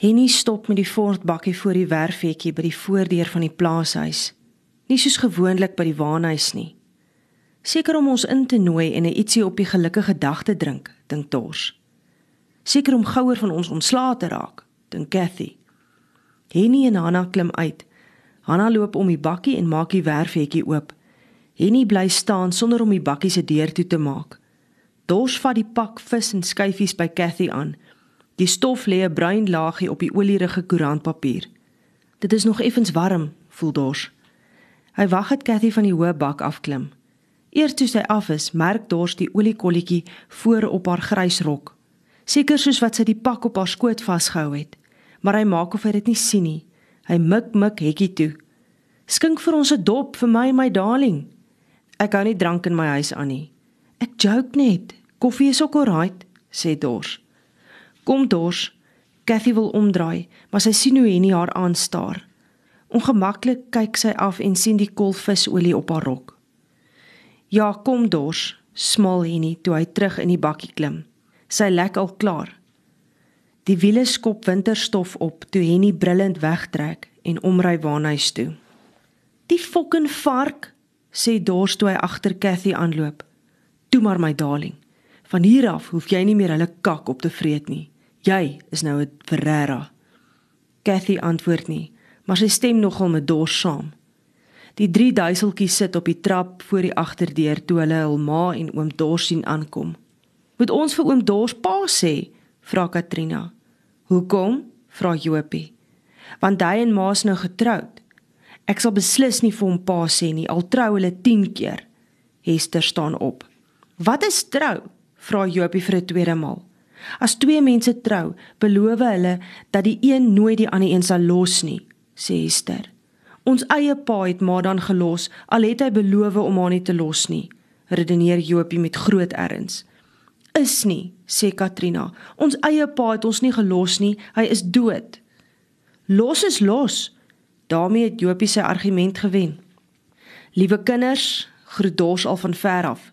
Henny stop met die voortbakkie voor die werfhekkie by die voordeur van die plaashuis. Nie soos gewoonlik by die waanhuis nie. Seker om ons in te nooi en 'n ietsie op die gelukkige dag te drink, dink Dors. Seker om gouer van ons ontslae te raak, dink Cathy. Henny en Hanna klim uit. Hanna loop om die bakkie en maak die werfhekkie oop. Henny bly staan sonder om die bakkie se deur toe te maak. Dors vat die pak vis en skyfies by Cathy aan. Die stof lê 'n bruin laagie op die olierige koerantpapier. Dit is nog effens warm, voel Dors. Hy wag dat Cathy van die hoë bak afklim. Eers toe sy af is, merk Dors die oliekolletjie voor op haar grys rok. Seker soos wat sy die pak op haar skoot vasgehou het, maar hy maak of hy dit nie sien nie. Hy mik mik hekkie toe. Skink vir ons 'n dop vir my my darling. Ek hou nie drank in my huis aan nie. Ek joke net. Koffie is ook alright, sê Dors. Kom Dors. Cathy wil omdraai, maar sy sien hoe Henny haar aanstaar. Ongemaklik kyk sy af en sien die kolvisolie op haar rok. Ja, kom Dors, smal Henny toe hy terug in die bakkie klim. Sy lek al klaar. Die wiele skop winterstof op toe Henny brullend wegtrek en omry waarnahuis toe. Die fucking vark, sê Dors toe hy agter Cathy aanloop. Toe maar my darling. Van hier af hoef jy nie meer hulle kak op te vreet nie. Jy is nou 'n Ferrera. Cathy antwoord nie, maar sy stem nogal met Dors saam. Die drie duiseltjies sit op die trap voor die agterdeur toe hulle hul ma en oom Dors sien aankom. "Moet ons vir oom Dors pa sê?" vra Katrina. "Hoekom?" vra Jopie. "Want hy en ma's nou getroud. Ek sal beslis nie vir hom pa sê nie, al trou hulle 10 keer." Hester staan op. "Wat is trou?" vra Jopie vir 'n tweede maal. "As twee mense trou, beloof hulle dat die een nooit die ander een sal los nie," sê Hester. Ons eie pa het maar dan gelos, al het hy beloof om haar nie te los nie, redeneer Jopie met groot erns. Is nie, sê Katrina. Ons eie pa het ons nie gelos nie, hy is dood. Los is los. daarmee het Jopie sy argument gewen. Liewe kinders, groet Dors al van ver af.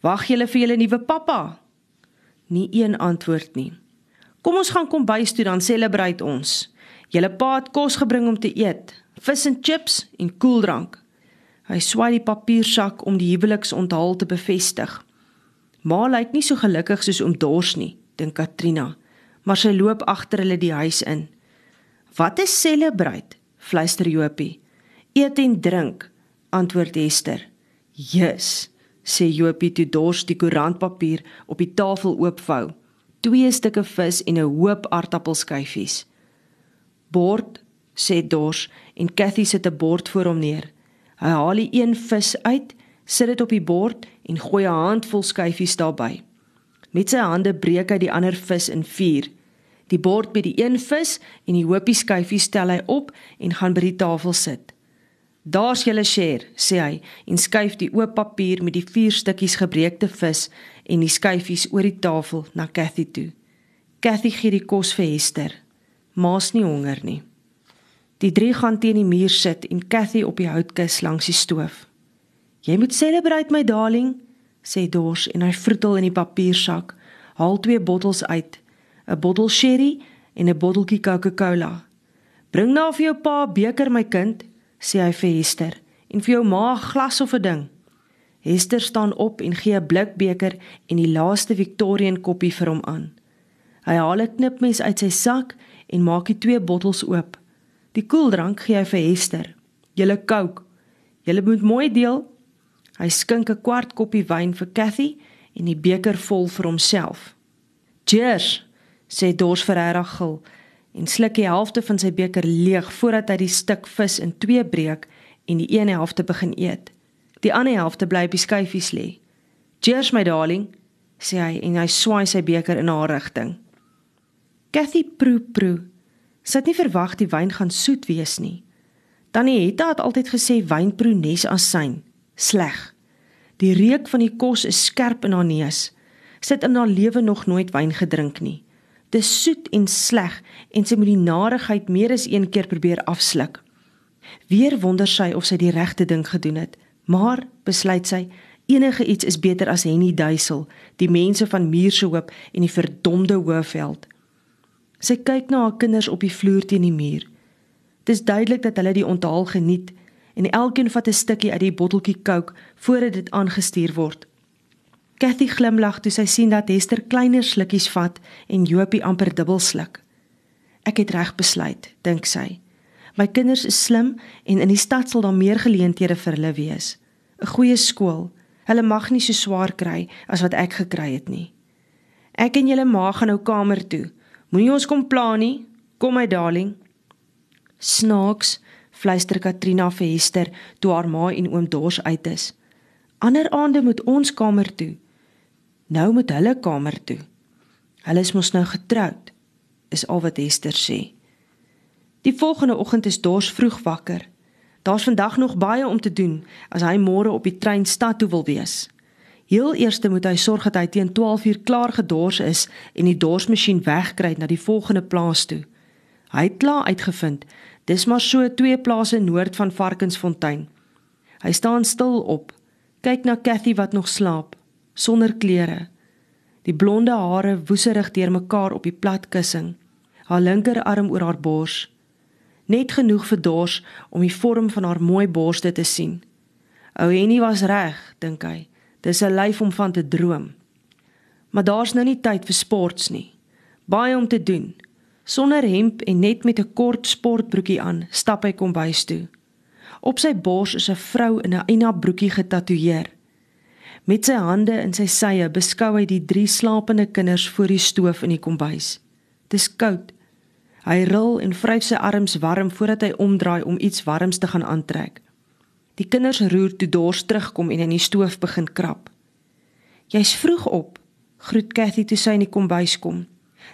Wag julle vir julle nuwe pappa? Nie een antwoord nie. Kom ons gaan kom bys toe dan celebrate ons. Julle pa het kos gebring om te eet vis en chips en koeldrank. Hy swaai die papiersak om die huweliksonthaal te bevestig. Ma lyk nie so gelukkig soos oom Dors nie, dink Katrina, maar sy loop agter hulle die huis in. Wat is celebrate? fluister Jopie. Eet en drink, antwoord Hester. Jesus, sê Jopie toe Dors die koerantpapier op die tafel oopvou. Twee stukke vis en 'n hoop aartappelskyfies. Bord sê Dors en Cathy sit 'n bord voor hom neer. Hy haal die een vis uit, sit dit op die bord en gooi 'n handvol skyfies daarbey. Met sy hande breek hy die ander vis in vier. Die bord met die een vis en die hoopie skyfies stel hy op en gaan by die tafel sit. "Daar's julle share," sê hy en skuif die oop papier met die vier stukkies gebreekte vis en die skyfies oor die tafel na Cathy toe. Cathy gee die kos vir Hester. Ma's nie honger nie. Die drie gaan teen die muur sit en Cathy op die houtkus langs die stoof. "Jy moet celebrate my darling," sê Dors en hy vroetel in die papiersak, haal twee bottels uit, 'n bottel sherry en 'n botteltjie Coca-Cola. "Bring nou vir jou pa 'n beker my kind," sê hy vir Hester, "en vir jou ma glas of 'n ding." Hester staan op en gee 'n blikbeker en die laaste Victorian koppie vir hom aan. Hy haal 'n knipmes uit sy sak en maak die twee bottels oop. Die koeldrank gee hy vir Hester. Julle kook. Julle moet mooi deel. Hy skink 'n kwart koppie wyn vir Cathy en die beker vol vir homself. Cheers, sê Dors Ferreira gil en sluk die helfte van sy beker leeg voordat hy die stuk vis in twee breek en die een helfte begin eet. Die ander helfte bly op die skyfies lê. Cheers my darling, sê hy en hy swaai sy beker in haar rigting. Cathy proe proe Sy het nie verwag die wyn gaan soet wees nie. Tannie Hetta het altyd gesê wynproe nes as syn. Sleg. Die reuk van die kos is skerp in haar neus. Sy het in haar lewe nog nooit wyn gedrink nie. Dis soet en sleg en sy moet die narigheid meer as een keer probeer afsluk. Weer wonder sy of sy die regte ding gedoen het, maar besluit sy enige iets is beter as Henny Duisel, die mense van Muurshoop en die verdomde Hoëveld. Sy kyk na haar kinders op die vloer teen die muur. Dit is duidelik dat hulle die onthaal geniet en elkeen vat 'n stukkie uit die botteltjie Coke voordat dit aangestuur word. Kathy glimlag toe sy sien dat Hester kleiner slukkies vat en Jopie amper dubbel sluk. Ek het reg besluit, dink sy. My kinders is slim en in die stad sal daar meer geleenthede vir hulle wees. 'n Goeie skool. Hulle mag nie so swaar kry as wat ek gekry het nie. Ek en julle ma gaan nou kamer toe. Moenie ons kom pla nie. Kom my darling. Snaaks, fluister Katrina vir Hester toe haar ma en oom Dors uit is. Ander aande moet ons kamer toe. Nou moet hulle kamer toe. Hulle is mos nou getroud, is al wat Hester sê. Die volgende oggend is Dors vroeg wakker. Daar's vandag nog baie om te doen as hy môre op die trein stad toe wil wees. Heel eers moet hy sorg dat hy teen 12uur klaar gedors is en die dorsmasjien wegkry na die volgende plaas toe. Hy het klaar uitgevind Dis maar so twee plase noord van Varkensfontein. Hy staan stil op, kyk na Cathy wat nog slaap, sonder klere. Die blonde hare woeserig deurmekaar op die plat kussing, haar linkerarm oor haar bors. Net genoeg vir dors om die vorm van haar mooi borste te sien. Ou Henny was reg, dink hy. Dis 'n lyf om van te droom. Maar daar's nou nie tyd vir sports nie. Baie om te doen. Sonder hemp en net met 'n kort sportbroekie aan, stap hy kombuis toe. Op sy bors is 'n vrou in 'n Ina broekie getatoeëer. Met sy hande in sy sye beskou hy die drie slapende kinders voor die stoof in die kombuis. Dis koud. Hy ril en vryf sy arms warm voordat hy omdraai om iets warms te gaan aantrek. Die kinders roer toe dors terugkom en in die stoof begin krap. Jy's vroeg op, groet Cathy toe sy in die kombuis kom.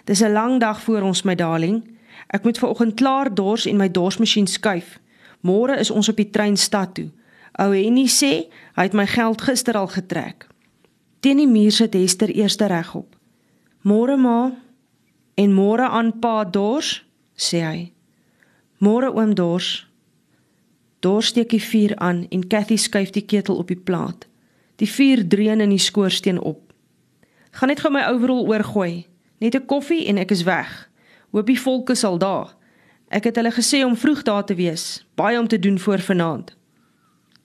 Dis 'n lang dag voor ons, my darling. Ek moet vanoggend klaar dors en my dorsmasjien skuif. Môre is ons op die trein stad toe. Ou Henny sê hy het my geld gister al getrek. Teen die muur sit Hester eers regop. Môre ma en môre aan pa dors, sê hy. Môre oom dors. Dors steek die vuur aan en Cathy skuif die ketel op die plaat. Die vuur dreun in die skoorsteen op. Gaan net gou my overall oorgooi, Net 'n koffie en ek is weg. Hoop die volk is al daar. Ek het hulle gesê om vroeg daar te wees, baie om te doen voor vanaand.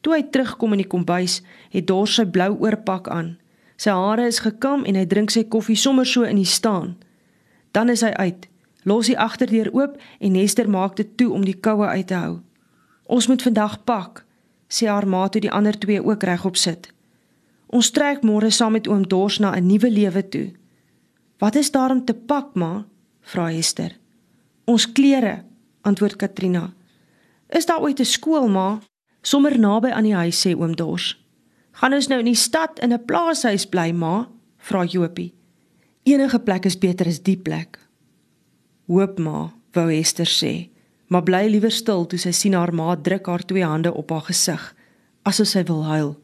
Toe hy terugkom in die kombuis, het Dors sy blou oorpak aan. Sy hare is gekam en hy drink sy koffie sommer so in die staan. Dan is hy uit. Los die agterdeur oop en Nester maak dit toe om die koue uit te hou. Ons moet vandag pak, sê haar ma toe die ander twee ook regop sit. Ons trek môre saam met oom Dors na 'n nuwe lewe toe. Wat is daar om te pak, ma? vra Hester. Ons klere, antwoord Katrina. Is daar ooit 'n skool, ma? Sommer naby aan die huis sê oom Dors. Gaan ons nou in die stad in 'n plaashuis bly, ma? vra Jopie. Enige plek is beter as die plek. Hoop ma, wou Hester sê, maar bly liewer stil toe sy sien haar ma druk haar twee hande op haar gesig, asof sy wil huil.